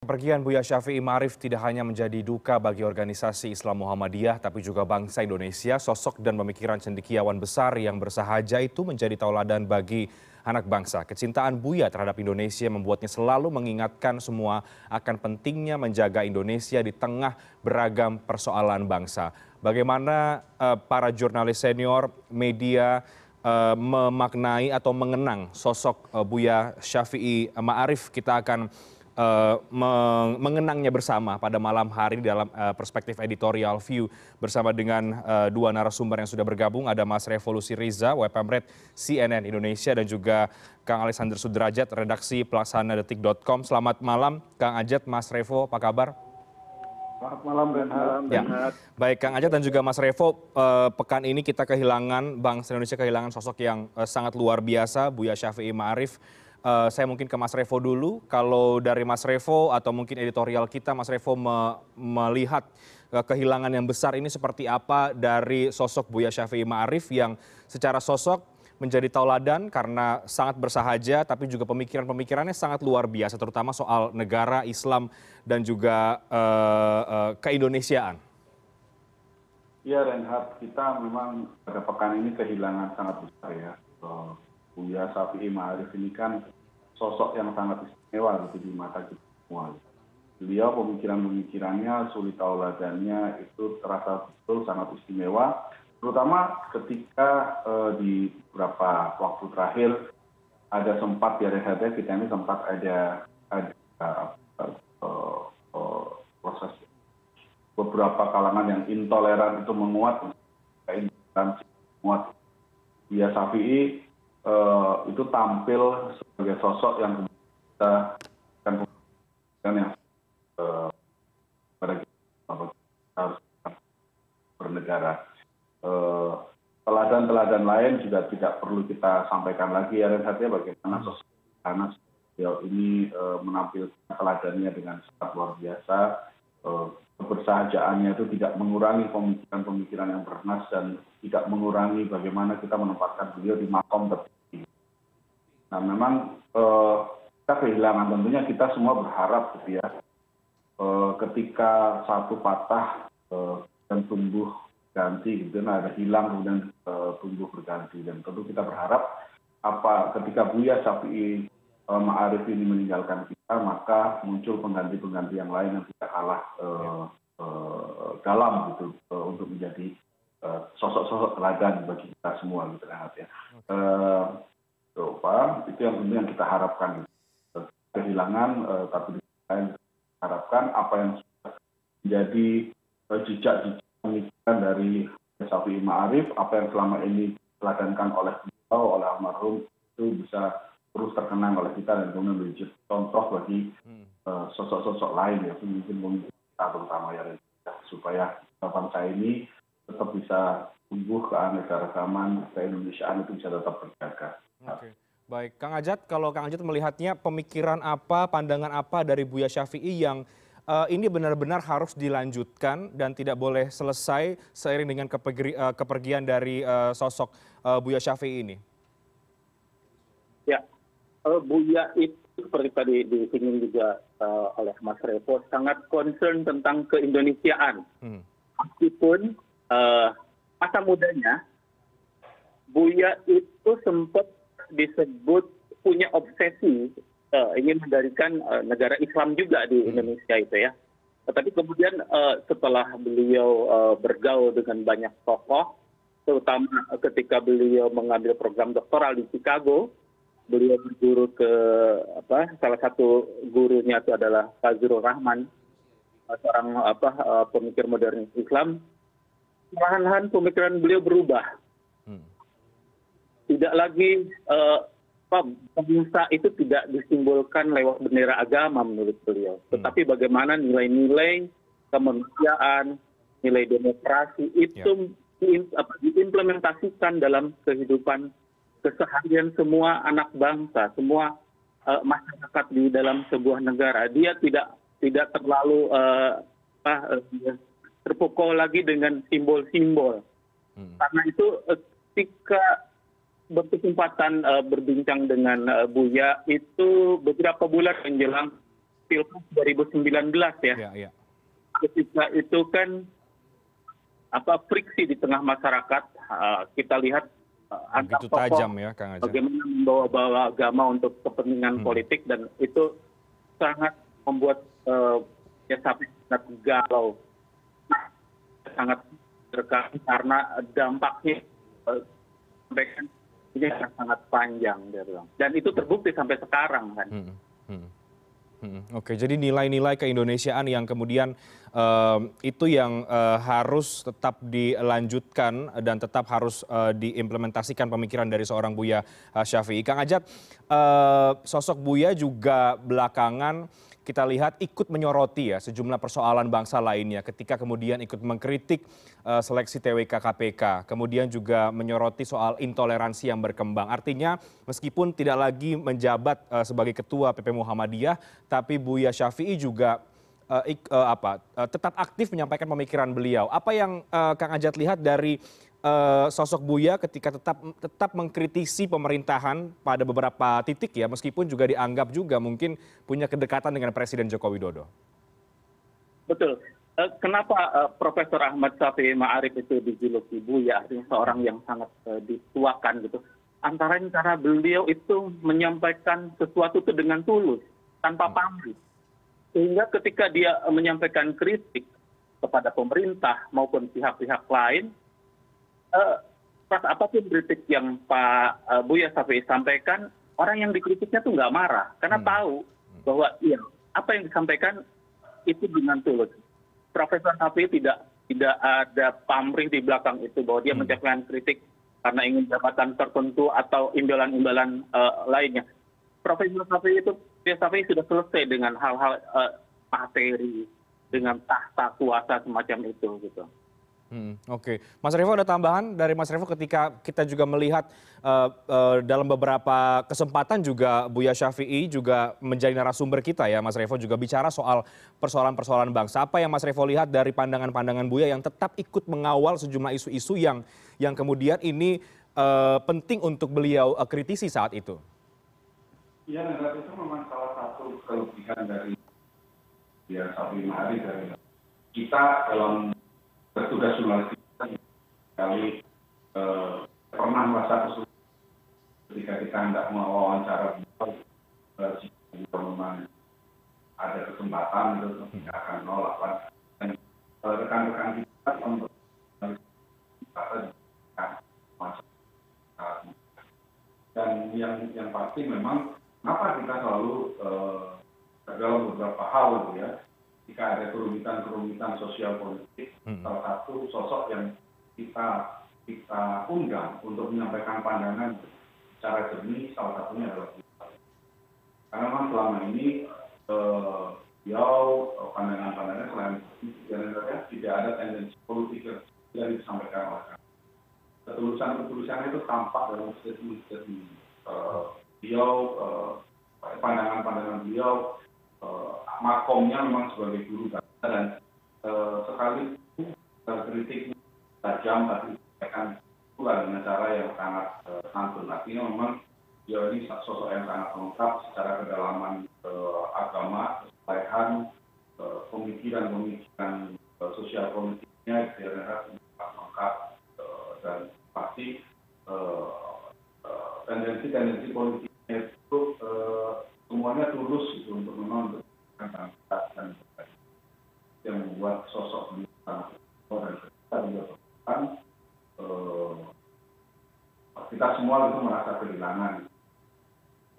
Kepergian Buya Syafi'i Ma'arif tidak hanya menjadi duka bagi organisasi Islam Muhammadiyah, tapi juga bangsa Indonesia. Sosok dan pemikiran cendekiawan besar yang bersahaja itu menjadi tauladan bagi anak bangsa. Kecintaan Buya terhadap Indonesia membuatnya selalu mengingatkan semua akan pentingnya menjaga Indonesia di tengah beragam persoalan bangsa. Bagaimana uh, para jurnalis senior media uh, memaknai atau mengenang sosok uh, Buya Syafi'i Ma'arif, kita akan mengenangnya bersama pada malam hari ini dalam uh, perspektif editorial view bersama dengan uh, dua narasumber yang sudah bergabung ada Mas Revolusi Riza, Webpamret CNN Indonesia dan juga Kang Alexander Sudrajat, redaksi pelaksana detik.com. Selamat malam Kang Ajat, Mas Revo, apa kabar? Selamat malam Renhat. Ya. Baik Kang Ajat dan juga Mas Revo, uh, pekan ini kita kehilangan bangsa Indonesia kehilangan sosok yang uh, sangat luar biasa, Buya Syafi'i Ma'arif saya mungkin ke Mas Revo dulu. Kalau dari Mas Revo atau mungkin editorial kita, Mas Revo me melihat uh, kehilangan yang besar ini seperti apa dari sosok Buya Syafi'i Ma'arif yang secara sosok menjadi tauladan karena sangat bersahaja, tapi juga pemikiran-pemikirannya sangat luar biasa, terutama soal negara, Islam, dan juga uh, uh, keindonesiaan. Ya, Reinhardt, kita memang pada pekan ini kehilangan sangat besar ya. Buya Syafi'i Ma'arif ini kan sosok yang sangat istimewa gitu di mata kita semua. Beliau pemikiran-pemikirannya, sulit tauladannya itu terasa betul sangat istimewa, terutama ketika uh, di beberapa waktu terakhir ada sempat ya rehatnya kita ini sempat ada ada uh, uh, proses beberapa kalangan yang intoleran itu menguat, intoleransi menguat. Ya Syafi'i Eh, itu tampil sebagai sosok yang kita kan yang uh, pada kita harus bernegara. Uh, teladan-teladan lain juga tidak perlu kita sampaikan lagi ya Renhat ya bagaimana sosok Anas beliau ini menampilkan teladannya dengan sangat luar biasa kebersahajaannya itu tidak mengurangi pemikiran-pemikiran yang bernas dan tidak mengurangi bagaimana kita menempatkan beliau di makom tertinggi. Nah memang eh, kita kehilangan. Tentunya kita semua berharap gitu ya eh, ketika satu patah eh, dan tumbuh ganti gitu. Nah ada hilang kemudian eh, tumbuh berganti. Dan tentu kita berharap apa ketika Buya eh, Ma'arif ini meninggalkan kita maka muncul pengganti-pengganti yang lain yang tidak kalah eh, eh, dalam gitu eh, untuk menjadi Eh, sosok sosok teladan bagi kita semua gitu kan ya. Uh, apa itu yang tentu yang kita harapkan kehilangan uh, tapi kita harapkan apa yang sudah menjadi uh, jejak-jejak pemikiran dari Safi Ma'arif apa yang selama ini teladankan oleh beliau oleh almarhum itu bisa terus terkenang oleh kita dan kemudian menjadi contoh bagi sosok-sosok uh, lain ya mungkin mungkin kita terutama ya supaya bangsa ini tetap bisa tumbuh keanekaragaman keindonesiaan itu bisa tetap terjaga. Oke. Baik, Kang Ajat, kalau Kang Ajat melihatnya pemikiran apa, pandangan apa dari Buya Syafi'i yang uh, ini benar-benar harus dilanjutkan dan tidak boleh selesai seiring dengan kepegri, uh, kepergian dari uh, sosok uh, Buya Syafi'i ini? Ya, Buya itu seperti tadi disinggung juga uh, oleh Mas Revo sangat concern tentang keindonesiaan. Hmm. Meskipun uh, masa mudanya Buya itu sempat disebut punya obsesi uh, ingin mendirikan uh, negara Islam juga di hmm. Indonesia itu ya. Tetapi kemudian uh, setelah beliau uh, bergaul dengan banyak tokoh, terutama ketika beliau mengambil program doktoral di Chicago, beliau berguru ke apa salah satu gurunya itu adalah Fazrul Rahman, seorang apa uh, pemikir modernis Islam perlahan lahan pemikiran beliau berubah. Hmm. Tidak lagi uh, bangsa itu tidak disimbolkan lewat bendera agama menurut beliau. Hmm. Tetapi bagaimana nilai-nilai kemanusiaan, nilai demokrasi itu ya. diimplementasikan dalam kehidupan keseharian semua anak bangsa, semua uh, masyarakat di dalam sebuah negara. Dia tidak tidak terlalu uh, apa, uh, terpukul lagi dengan simbol simbol hmm. karena itu eh, ketika berkesempatan uh, berbincang dengan uh, Buya itu beberapa bulan menjelang pilpres 2019 ya. Ya, ya. Ketika itu kan apa friksi di tengah masyarakat kita lihat antar Begitu tokoh tajam ya, bagaimana membawa-bawa agama untuk kepentingan Hmm. politik dan itu sangat membuat uh, ya sampai sangat galau sangat terkait karena dampaknya uh, sampai kan ini sangat panjang dia bilang. dan itu terbukti sampai sekarang kan hmm, hmm. Oke, jadi nilai-nilai keindonesiaan yang kemudian em, itu yang eh, harus tetap dilanjutkan dan tetap harus eh, diimplementasikan pemikiran dari seorang Buya eh, Syafi'i. Kang Ajat, sosok Buya juga belakangan kita lihat ikut menyoroti ya sejumlah persoalan bangsa lainnya ketika kemudian ikut mengkritik eh, seleksi TWK KPK, kemudian juga menyoroti soal intoleransi yang berkembang. Artinya meskipun tidak lagi menjabat eh, sebagai ketua PP Muhammadiyah, tapi Buya Syafi'i juga eh, apa tetap aktif menyampaikan pemikiran beliau. Apa yang Kang Ajat lihat dari sosok Buya ketika tetap tetap mengkritisi pemerintahan pada beberapa titik ya, meskipun juga dianggap juga mungkin punya kedekatan dengan Presiden Joko Widodo. Betul. Eh, Kenapa eh, Profesor Ahmad Syafi'i Ma'arif itu dijuluki Buya, artinya seorang yang sangat eh, dituakan gitu. Antara karena beliau itu menyampaikan sesuatu itu dengan tulus, tanpa pamrih. Sehingga ketika dia eh, menyampaikan kritik kepada pemerintah maupun pihak-pihak lain, eh, apa pun kritik yang Pak eh, Buya Syafi'i sampaikan, orang yang dikritiknya tuh nggak marah, karena Hmm. tahu bahwa iya apa yang disampaikan itu dengan tulus. Profesor Syafi'i tidak tidak ada pamrih di belakang itu bahwa dia Hmm. menyampaikan kritik karena ingin jabatan tertentu atau imbalan-imbalan eh, lainnya. Profesor Syafi'i itu sudah selesai dengan hal-hal eh, materi, dengan tahta kuasa semacam itu gitu. Hmm, Oke, Mas Revo ada tambahan dari Mas Revo ketika kita juga melihat eh, eh, dalam beberapa kesempatan juga Buya Syafi'i juga menjadi narasumber kita ya, Mas Revo juga bicara soal persoalan-persoalan bangsa. Apa yang Mas Revo lihat dari pandangan-pandangan Buya yang tetap ikut mengawal sejumlah isu-isu yang yang kemudian ini eh, penting untuk beliau kritisi saat itu? Ya, negara itu memang salah satu kelebihan dari ya Sabi Mahari dari kita dalam bertugas jurnalistik kali eh, pernah merasa kesulitan ketika kita hendak mewawancara eh, jika memang ada kesempatan itu kita akan nolak dan eh, rekan-rekan kita masyarakat dan yang yang pasti memang kenapa kita selalu eh, dalam beberapa hal gitu ya jika ada kerumitan-kerumitan sosial politik Hmm. salah satu sosok yang kita kita undang untuk menyampaikan pandangan secara jernih salah satunya adalah kita. Karena memang selama ini eh, beliau eh, pandangan-pandangan selain dan tidak ada tendensi politik yang disampaikan oleh kami ketulusan-ketulusan itu tampak dalam statement-statement eh, beliau, eh, pandangan-pandangan beliau, eh, makomnya memang sebagai guru bangsa dan eh, sekali eh, kritiknya tajam tapi disampaikan pula dengan cara yang sangat eh, santun. Artinya memang beliau ini sosok yang sangat lengkap secara kedalaman agama, kesalehan, eh, pemikiran-pemikiran sosial politiknya, daerah lengkap dan pasti tendensi-tendensi politiknya itu semuanya tulus gitu untuk memang. Yang membuat sosok beliau kita eh, kita semua itu merasa kehilangan.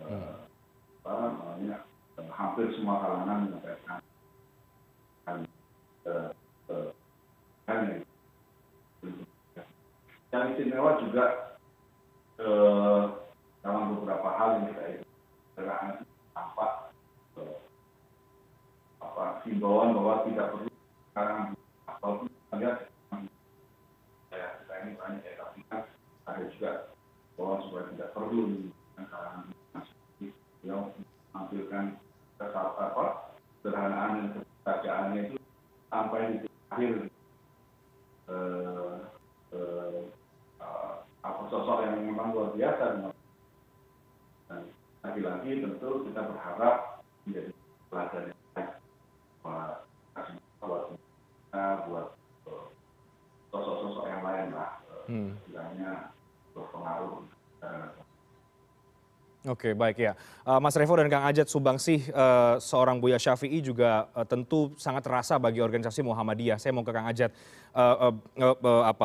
Eh, apa namanya eh, hampir semua kalangan menyampaikan kan, eh, yang istimewa juga eh, dalam beberapa hal yang kita eh, apa himbauan bahwa tidak perlu sekarang kita lihat ya kita ini banyak ya tapi kan ada juga bahwa supaya tidak perlu kalangan masih beliau menampilkan kesal apa sederhanaan dan kebahagiaannya itu sampai di akhir eh, eh, eh, apa sosok yang memang luar biasa dan lagi-lagi tentu kita berharap menjadi pelajaran oke baik ya. Mas revo dan kang ajat subangsih seorang buya syafi'i juga tentu sangat terasa bagi organisasi muhammadiyah. Saya mau ke kang ajat.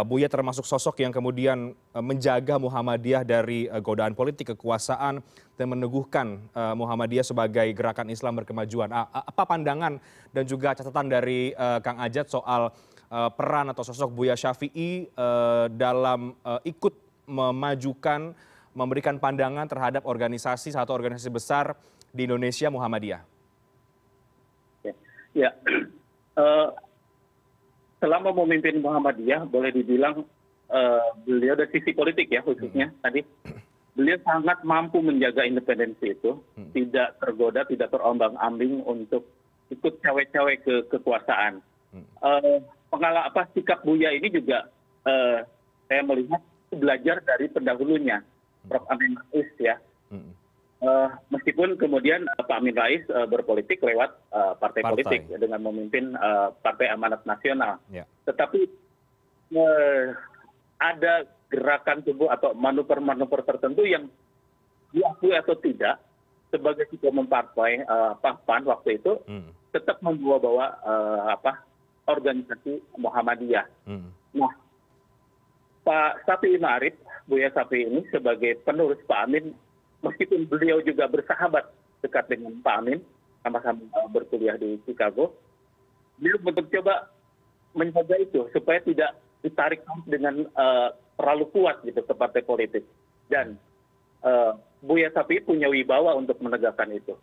Buya termasuk sosok yang kemudian menjaga muhammadiyah dari godaan politik kekuasaan dan meneguhkan muhammadiyah sebagai gerakan islam berkemajuan. Apa pandangan dan juga catatan dari kang ajat soal peran atau sosok buya syafi'i dalam ikut memajukan memberikan pandangan terhadap organisasi satu organisasi besar di Indonesia Muhammadiyah? Ya, uh, selama memimpin Muhammadiyah boleh dibilang uh, beliau dari sisi politik ya khususnya hmm. tadi beliau sangat mampu menjaga independensi itu, hmm. tidak tergoda, tidak terombang-ambing untuk ikut cawe-cawe ke kekuasaan. Hmm. Uh, pengalaman apa sikap Buya ini juga uh, saya melihat belajar dari pendahulunya prof amin rais ya eh, meskipun kemudian eh, pak amin rais eh, berpolitik lewat partai politik dengan memimpin partai amanat nasional ya. tetapi ada gerakan tubuh atau manuver manuver tertentu yang diakui atau tidak sebagai ketua umum partai PAN waktu itu hmm. tetap membawa-bawa apa organisasi Muhammadiyah. Pak Sapi Ma'arif, Buya Sapi ini sebagai penerus Pak Amin, meskipun beliau juga bersahabat dekat dengan Pak Amin, sama-sama berkuliah di Chicago, beliau mencoba menjaga itu supaya tidak ditarik dengan uh, terlalu kuat gitu ke partai politik. Dan uh, Buya Sapi punya wibawa untuk menegakkan itu.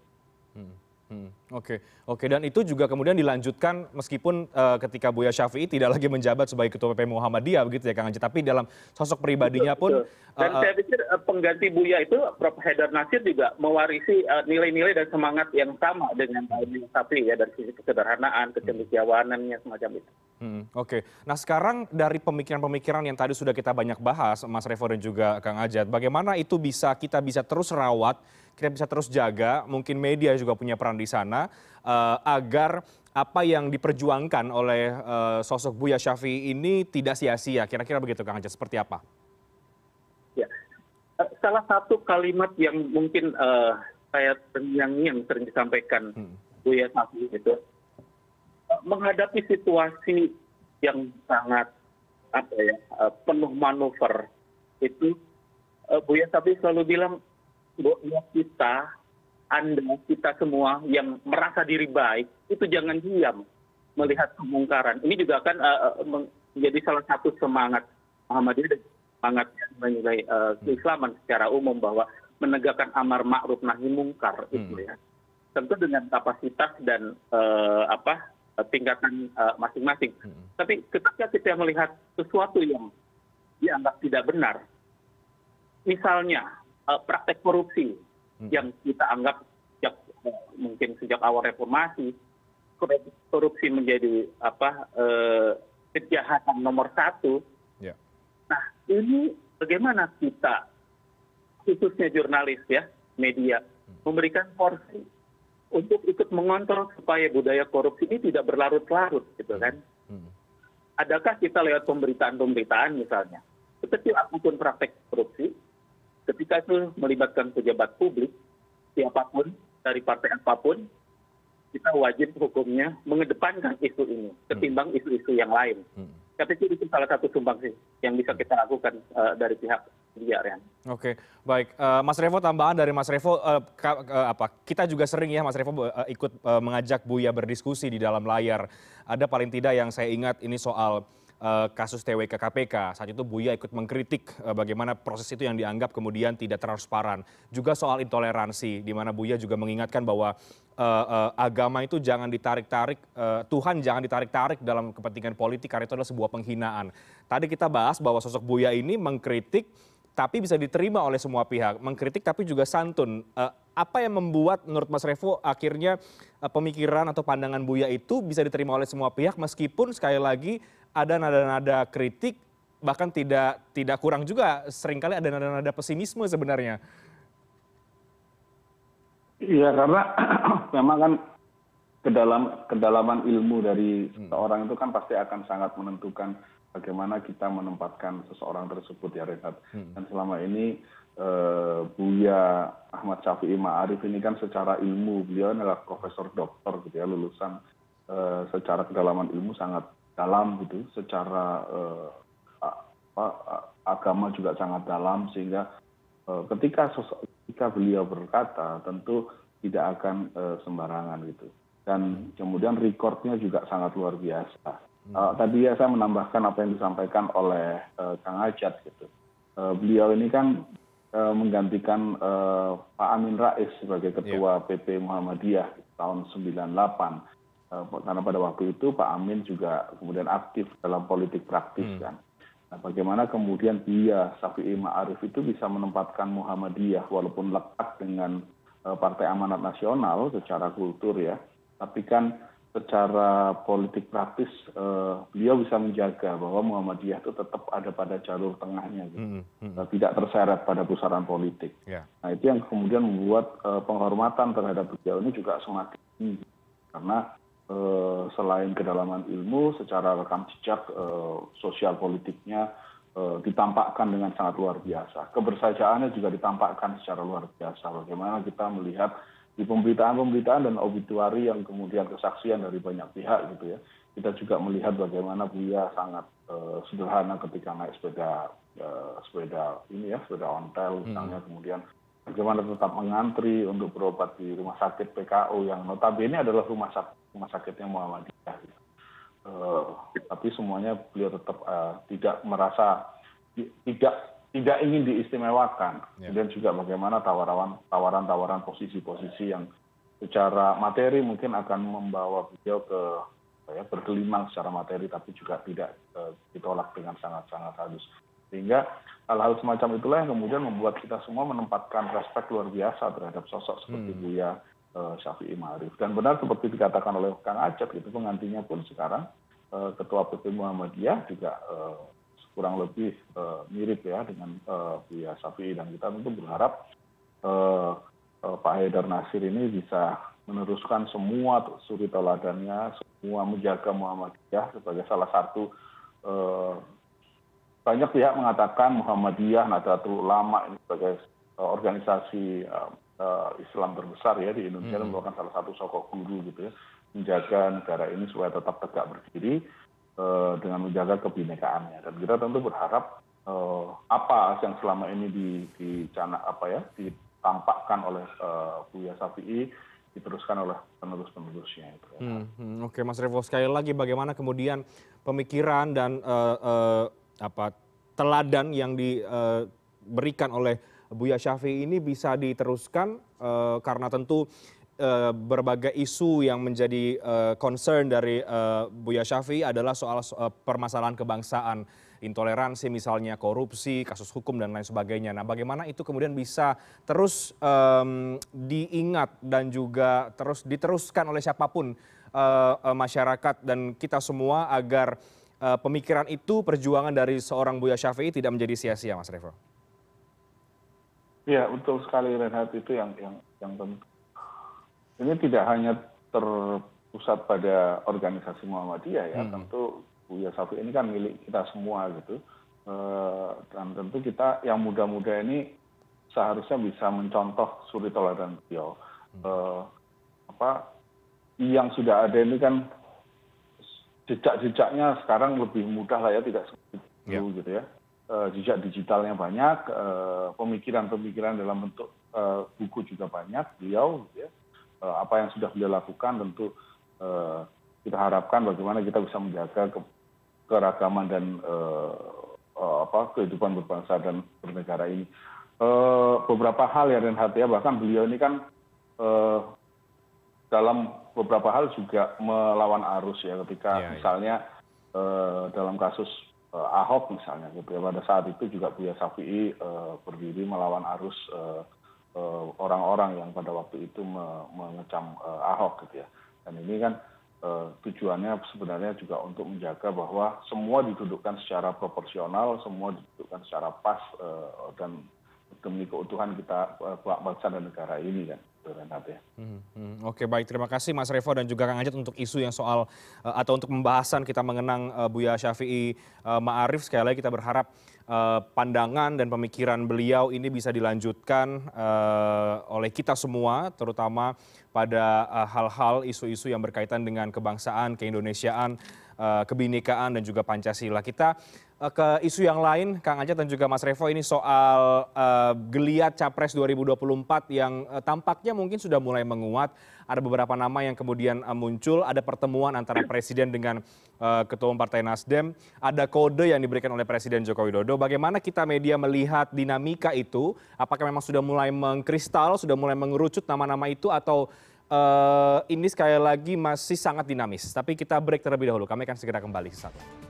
Hmm. Hmm, oke oke dan itu juga kemudian dilanjutkan meskipun uh, ketika buya syafi'i tidak lagi menjabat sebagai ketua pp muhammadiyah begitu ya kang Anji tapi dalam sosok pribadinya pun betul. dan uh, saya pikir uh, pengganti buya itu prof haidar nasir juga mewarisi nilai-nilai uh, dan semangat yang sama dengan buya syafi'i ya dari sisi kesederhanaan kecendekiawanannya semacam itu Hmm, Oke, okay. nah sekarang dari pemikiran-pemikiran yang tadi sudah kita banyak bahas, Mas Revo dan juga Kang Ajat, bagaimana itu bisa kita bisa terus rawat, kita bisa terus jaga, mungkin media juga punya peran di sana, uh, agar apa yang diperjuangkan oleh uh, sosok Buya Syafi'i ini tidak sia-sia. Kira-kira begitu Kang Ajat, seperti apa? Ya, salah satu kalimat yang mungkin uh, saya yang yang sering disampaikan hmm. Buya Syafi'i itu, menghadapi situasi yang sangat apa ya eh, penuh manuver itu eh, Buya Sabi selalu bilang bahwa kita anda kita semua yang merasa diri baik itu jangan diam melihat kemungkaran. Ini juga akan uh, menjadi salah satu semangat Muhammadiyah dan semangat menilai uh, keislaman secara umum bahwa menegakkan amar ma'ruf nahi mungkar hmm. itu ya. Tentu dengan kapasitas dan uh, apa Eh, tingkatan eh, masing masing tapi ketika kita melihat sesuatu yang dianggap tidak benar misalnya eh, praktek korupsi hmm. yang kita anggap sejak mungkin sejak awal reformasi korupsi menjadi apa kejahatan nomor satu ya. nah ini bagaimana kita khususnya jurnalis ya media hmm. memberikan porsi untuk ikut mengontrol supaya budaya korupsi ini tidak berlarut larut gitu kan hmm. adakah kita lewat pemberitaan pemberitaan misalnya sekecil apa pun praktek korupsi ketika itu melibatkan pejabat publik siapa pun dari partai apa pun kita wajib hukumnya mengedepankan isu ini ketimbang isu isu yang lain hmm. saya pikir itu salah satu sumbangsi yang bisa kita lakukan uh, dari pihak Oke, baik. Uh, Mas Revo tambahan dari Mas Revo, uh, ka, uh, apa? Kita juga sering ya Mas Revo uh, ikut uh, mengajak Buya berdiskusi di dalam layar. Ada paling tidak yang saya ingat ini soal kasus TWK KPK. Saat itu Buya ikut mengkritik uh, bagaimana proses itu yang dianggap kemudian tidak transparan. Juga soal intoleransi, di mana Buya juga mengingatkan bahwa uh, agama itu jangan ditarik-tarik, uh, Tuhan jangan ditarik-tarik dalam kepentingan politik karena itu adalah sebuah penghinaan. Tadi kita bahas bahwa sosok Buya ini mengkritik tapi bisa diterima oleh semua pihak mengkritik tapi juga santun eh, apa yang membuat menurut mas revo akhirnya eh, pemikiran atau pandangan buya itu bisa diterima oleh semua pihak meskipun sekali lagi ada nada-nada kritik bahkan tidak tidak kurang juga sering kali ada nada-nada pesimisme sebenarnya iya karena memang kan ke dalam kedalaman ilmu dari hmm. seorang itu kan pasti akan sangat menentukan bagaimana kita menempatkan seseorang tersebut ya Renat. Hmm. Dan selama ini Buya Ahmad Syafi'i Ma'arif ini kan secara ilmu beliau adalah profesor doktor gitu ya lulusan secara kedalaman ilmu sangat dalam gitu secara agama juga sangat dalam sehingga ketika ketika beliau berkata tentu tidak akan sembarangan gitu. Dan kemudian recordnya juga sangat luar biasa. Tadi ya saya menambahkan apa yang disampaikan oleh kang ajat gitu. Beliau ini kan menggantikan Pak Amin Rais sebagai ketua PP Muhammadiyah tahun 98 karena pada waktu itu Pak Amin juga kemudian aktif dalam politik praktis kan. Nah bagaimana kemudian dia Syafi'i Ma'arif itu bisa menempatkan Muhammadiyah walaupun lekat dengan Partai Amanat Nasional secara kultur ya. Tapi kan secara politik praktis beliau bisa menjaga bahwa Muhammadiyah itu tetap ada pada jalur tengahnya gitu. tidak terseret pada pusaran politik. Nah itu yang kemudian membuat penghormatan terhadap beliau ini juga semakin tinggi. Karena selain kedalaman ilmu secara rekam jejak sosial politiknya ditampakkan dengan sangat luar biasa. Kebersajaannya juga ditampakkan secara luar biasa. Bagaimana kita melihat di pemberitaan pemberitaan dan obituari yang kemudian kesaksian dari banyak pihak gitu ya kita juga melihat bagaimana Buya sangat sederhana ketika naik sepeda sepeda ini ya sepeda ontel misalnya kemudian bagaimana tetap mengantri untuk berobat di rumah sakit PKO yang notabene adalah rumah sakit rumah sakitnya Muhammadiyah gitu. tapi semuanya beliau tetap tidak merasa tidak tidak ingin diistimewakan. Kemudian juga bagaimana tawaran-tawaran posisi-posisi yang secara materi mungkin akan membawa beliau ke ya, bergelimang secara materi, tapi juga tidak ditolak dengan sangat-sangat halus. Sehingga hal-hal semacam itulah yang kemudian membuat kita semua menempatkan respek luar biasa terhadap sosok seperti Buya Syafi'i Ma'arif. Dan benar seperti dikatakan oleh Kang Acep, itu pengantinya pun sekarang Ketua PP Muhammadiyah juga kurang lebih mirip ya dengan Buya Syafi'i dan kita tentu berharap Pak Haidar Nasir ini bisa meneruskan semua suri teladannya, semua menjaga Muhammadiyah sebagai salah satu banyak pihak mengatakan Muhammadiyah Nahdlatul Ulama ini sebagai organisasi Islam terbesar ya di Indonesia dan merupakan salah satu sokok guru gitu ya menjaga negara ini supaya tetap tegak berdiri dengan menjaga kebinekaannya. Dan kita tentu berharap apa yang selama ini dicana apa ya ditampakkan oleh Buya Syafi'i diteruskan oleh penerus-penerusnya itu. Oke Mas Revo sekali lagi bagaimana kemudian pemikiran dan apa teladan yang diberikan oleh Buya Syafi'i ini bisa diteruskan karena tentu berbagai isu yang menjadi concern dari Buya Syafi'i adalah soal permasalahan kebangsaan, intoleransi misalnya, korupsi, kasus hukum dan lain sebagainya. Nah bagaimana itu kemudian bisa terus diingat dan juga terus diteruskan oleh siapa pun masyarakat dan kita semua agar pemikiran itu perjuangan dari seorang Buya Syafi'i tidak menjadi sia-sia Mas Revo? Ya betul sekali Renhat itu yang yang yang penting ini tidak hanya terpusat pada organisasi Muhammadiyah ya, tentu Buya Syafi'i ini kan milik kita semua gitu. Dan tentu kita yang muda-muda ini seharusnya bisa mencontoh suri teladan beliau. Apa yang sudah ada ini kan jejak-jejaknya sekarang lebih mudah lah ya, tidak seperti dulu gitu ya. Jejak digitalnya banyak, pemikiran-pemikiran dalam bentuk buku juga banyak beliau ya. Apa yang sudah beliau lakukan tentu kita harapkan bagaimana kita bisa menjaga keragaman dan apa kehidupan berbangsa dan bernegara ini. Beberapa hal ya Renhat ya. Bahkan beliau ini kan dalam beberapa hal juga melawan arus ya. Ketika misalnya dalam kasus Ahok misalnya gitu ya pada saat itu juga Buya Syafi'i berdiri melawan arus orang-orang yang pada waktu itu mengecam ahok gitu ya dan ini kan tujuannya sebenarnya juga untuk menjaga bahwa semua didudukkan secara proporsional semua didudukkan secara pas dan demi keutuhan kita bangsa dan negara ini kan. Oke baik. Terima kasih Mas Revo dan juga Kang Ajat untuk isu yang soal uh, atau untuk pembahasan kita mengenang uh, Buya Syafi'i uh, Ma'arif. Sekali lagi kita berharap pandangan dan pemikiran beliau ini bisa dilanjutkan oleh kita semua terutama pada hal-hal isu-isu yang berkaitan dengan kebangsaan, keindonesiaan, kebinekaan dan juga Pancasila. Kita Eh, ke isu yang lain, Kang Ajat dan juga Mas Revo ini soal uh, geliat Capres 2024 yang tampaknya mungkin sudah mulai menguat. Ada beberapa nama yang kemudian muncul, ada pertemuan antara Presiden dengan Ketua Umum Partai Nasdem, ada kode yang diberikan oleh Presiden Joko Widodo. Bagaimana kita media melihat dinamika itu? Apakah memang sudah mulai mengkristal, sudah mulai mengerucut nama-nama itu atau ini sekali lagi masih sangat dinamis? Tapi kita break terlebih dahulu, kami akan segera kembali sesaat